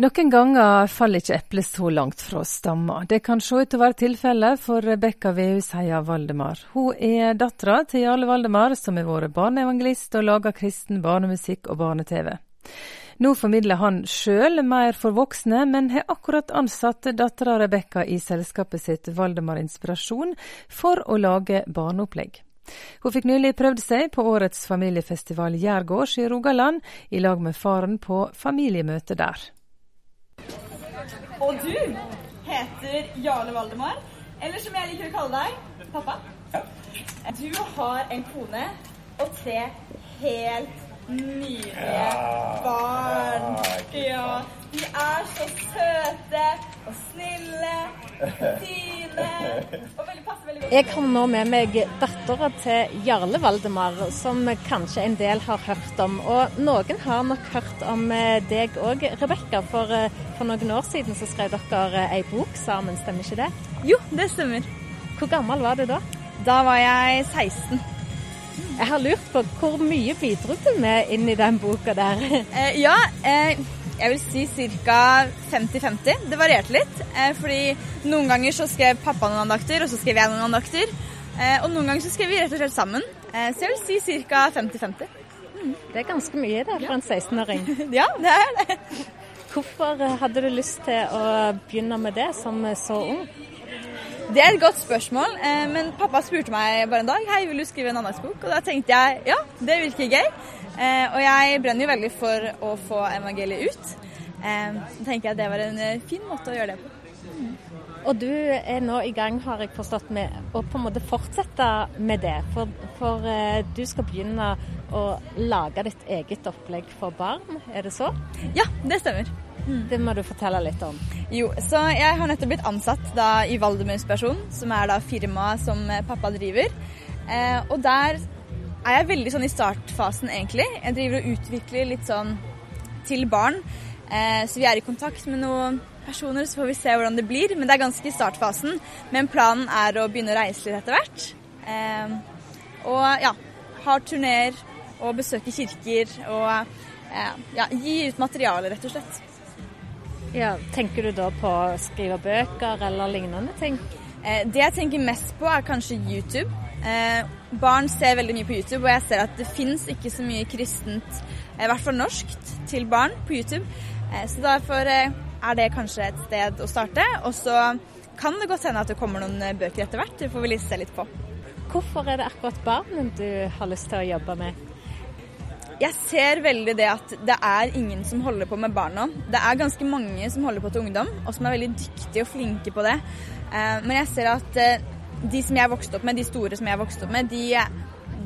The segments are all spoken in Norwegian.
Noen ganger faller ikke eplet så langt fra stamma. Det kan se ut til å være tilfellet for Rebekka Vehusheia Valdemar. Hun er dattera til Jarle Valdemar, som har vært barneevangelist og laga kristen barnemusikk og barne-TV. Nå formidler han sjøl mer for voksne, men har akkurat ansatt dattera Rebekka i selskapet sitt Valdemar Inspirasjon for å lage barneopplegg. Hun fikk nylig prøvd seg på årets familiefestival Jærgårds i Rogaland, i lag med faren på familiemøte der. Og du heter Jarle Valdemar, eller som jeg liker å kalle deg, pappa. Du har en kone og tre helt nydelige barn. Ja, de er så søte og snille, fine og veldig. Jeg har nå med meg dattera til Jarle Valdemar, som kanskje en del har hørt om. Og noen har nok hørt om eh, deg òg, Rebekka. For, eh, for noen år siden så skrev dere ei bok sammen, stemmer ikke det? Jo, det stemmer. Hvor gammel var du da? Da var jeg 16. Jeg har lurt på hvor mye bidro du med inn i den boka der? Eh, ja, eh, jeg vil si ca. 50-50. Det varierte litt. Eh, fordi noen ganger så skrev pappa noen andakter, og så skrev jeg noen andakter. Eh, og noen ganger så skrev vi rett og slett sammen. Eh, så jeg vil si ca. 50-50. Mm, det er ganske mye det for en 16-åring. ja, det er det. Hvorfor hadde du lyst til å begynne med det som så ung? Det er et godt spørsmål, eh, men pappa spurte meg bare en dag hei, vil du skrive en andagsbok. Og da tenkte jeg ja, det virker gøy. Eh, og jeg brenner jo veldig for å få evangeliet ut. Eh, så tenker jeg at det var en fin måte å gjøre det på. Og du er nå i gang, har jeg forstått, med å på en måte fortsette med det. For, for du skal begynne å lage ditt eget opplegg for barn, er det så? Ja, det stemmer. Mm. Det må du fortelle litt om. Jo, så jeg har nettopp blitt ansatt da, i Valdemar Inspirasjon, som er da firmaet som pappa driver. Eh, og der er jeg veldig sånn i startfasen, egentlig. Jeg driver og utvikler litt sånn til barn. Eh, så vi er i kontakt med noen personer, så får vi se hvordan det blir. Men det er ganske i startfasen. Men planen er å begynne å reise litt etter hvert. Eh, og ja, har turneer og besøker kirker og eh, ja, gi ut materiale, rett og slett. Ja, Tenker du da på å skrive bøker eller lignende ting? Eh, det jeg tenker mest på, er kanskje YouTube. Eh, barn ser veldig mye på YouTube, og jeg ser at det fins ikke så mye kristent, eh, i hvert fall norskt, til barn på YouTube. Så derfor er det kanskje et sted å starte. Og så kan det godt hende at det kommer noen bøker etter hvert. Det får vi se litt på. Hvorfor er det akkurat barn du har lyst til å jobbe med? Jeg ser veldig det at det er ingen som holder på med barna. Det er ganske mange som holder på til ungdom, og som er veldig dyktige og flinke på det. Eh, men jeg ser at eh, de som jeg vokste opp med, de store som jeg vokste opp med, de,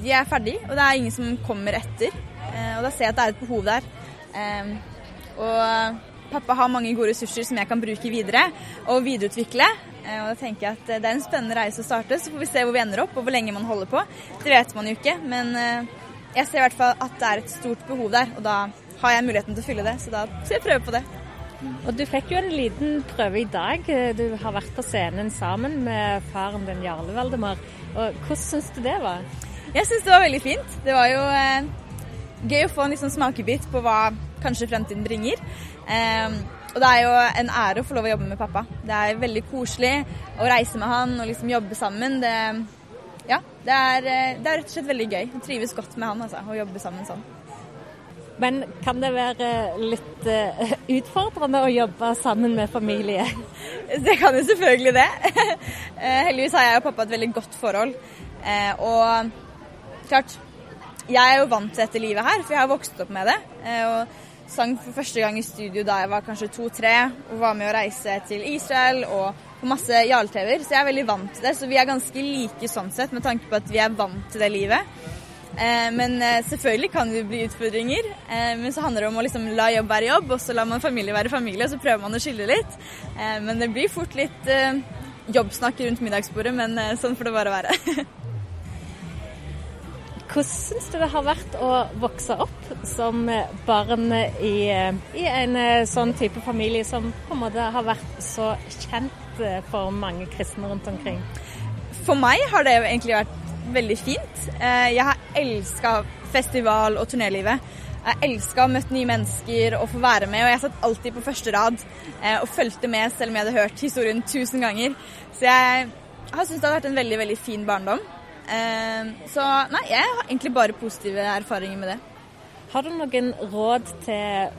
de er ferdig, og det er ingen som kommer etter. Eh, og da ser jeg at det er et behov der. Og pappa har mange gode ressurser som jeg kan bruke videre og videreutvikle. Og da tenker jeg at det er en spennende reise å starte, så får vi se hvor vi ender opp og hvor lenge man holder på. Det vet man jo ikke, men jeg ser i hvert fall at det er et stort behov der, og da har jeg muligheten til å fylle det. Så da skal jeg prøve på det. Og Du fikk jo en liten prøve i dag. Du har vært på scenen sammen med faren din Jarle Valdemar. Og Hvordan syns du det var? Jeg syns det var veldig fint. Det var jo eh, gøy å få en liksom smakebit på hva kanskje fremtiden bringer. Eh, og det er jo en ære å få lov å jobbe med pappa. Det er veldig koselig å reise med han og liksom jobbe sammen. Det ja, det er, eh, det er, rett og slett veldig gøy. Jeg trives godt med han altså, å jobbe sammen sånn. Men kan det være litt uh, utfordrende å jobbe sammen med familie? Det kan jo selvfølgelig det. uh, heldigvis har jeg og pappa et veldig godt forhold. Og klart, jeg er jo vant til dette livet her, for jeg har vokst opp med det. og sang for første gang i studio da jeg var kanskje to-tre, og var med å reise til Israel og på masse jarl-TV-er, så jeg er veldig vant til det. Så vi er ganske like sånn sett, med tanke på at vi er vant til det livet. Eh, men eh, selvfølgelig kan det bli utfordringer. Eh, men så handler det om å liksom la jobb være jobb, og så lar man familie være familie, og så prøver man å skille litt. Eh, men det blir fort litt eh, jobbsnakk rundt middagsbordet, men eh, sånn får det bare være. Hvordan syns du det har vært å vokse opp som barn i, i, en sånn type familie som på en måte har vært så kjent for mange kristne rundt omkring? For meg har det egentlig vært veldig fint. Eh, jeg har elska festival- og turnélivet. Jeg elska å møte nye mennesker og få være med, og jeg satt alltid på første rad eh, og fulgte med selv om jeg hadde hørt historien tusen ganger. Så jeg har syntes det har vært en veldig, veldig fin barndom. Eh, så nei, jeg har egentlig bare positive erfaringer med det. Har du noen råd til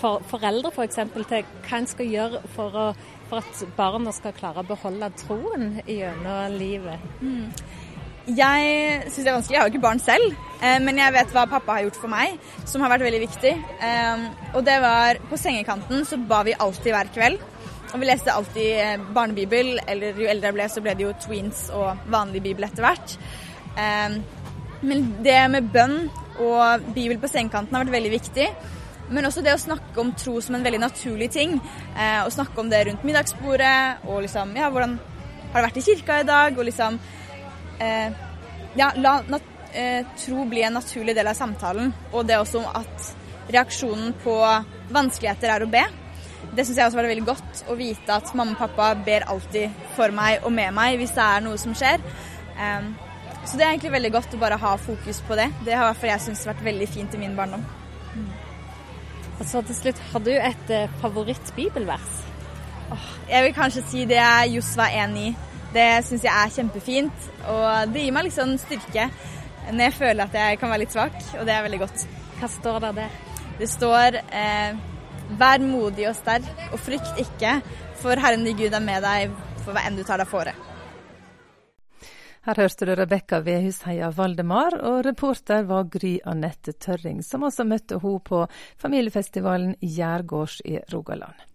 for foreldre. For til hva en skal gjøre for, å, for, at barna skal klare å beholde troen gjennom livet? Mm. Jeg syns det er vanskelig. Jeg har jo ikke barn selv, eh, men jeg vet hva pappa har gjort for meg, som har vært veldig viktig. Eh, og det var På sengekanten så ba vi alltid hver kveld. Og vi leste alltid eh, barnebibel, eller jo eldre jeg ble, så ble det jo tweens og vanlig bibel etter hvert. Men det med bønn og bibel på sengekanten har vært veldig viktig. Men også det å snakke om tro som en veldig naturlig ting. Å snakke om det rundt middagsbordet, og liksom Ja, hvordan har det vært i kirka i dag? Og liksom eh, ja, la nat eh, tro bli en naturlig del av samtalen. Og det også at reaksjonen på vanskeligheter er å be. Det syns jeg også var veldig godt å vite at mamma og pappa ber alltid for meg og med meg hvis det er noe som skjer. Um, så det er egentlig veldig godt å bare ha fokus på det. Det har i hvert fall jeg syntes vært veldig fint i min barndom. Mm. Og så til slutt, har du et eh, favorittbibelvers? Oh, jeg vil kanskje si det er Josva 1,9. Det syns jeg er kjempefint, og det gir meg liksom styrke når jeg føler at jeg kan være litt svak, og det er veldig godt. Hva står der der? Det står eh, Vær modig og sterk, og frykt ikke, for Herren din Gud er med deg for hva enn du tar deg fore. Her hørte du Rebekka Vedhusheia Valdemar, og reporter var Gry Anette Tørring, som også møtte henne på familiefestivalen Gjærgårds i Rogaland.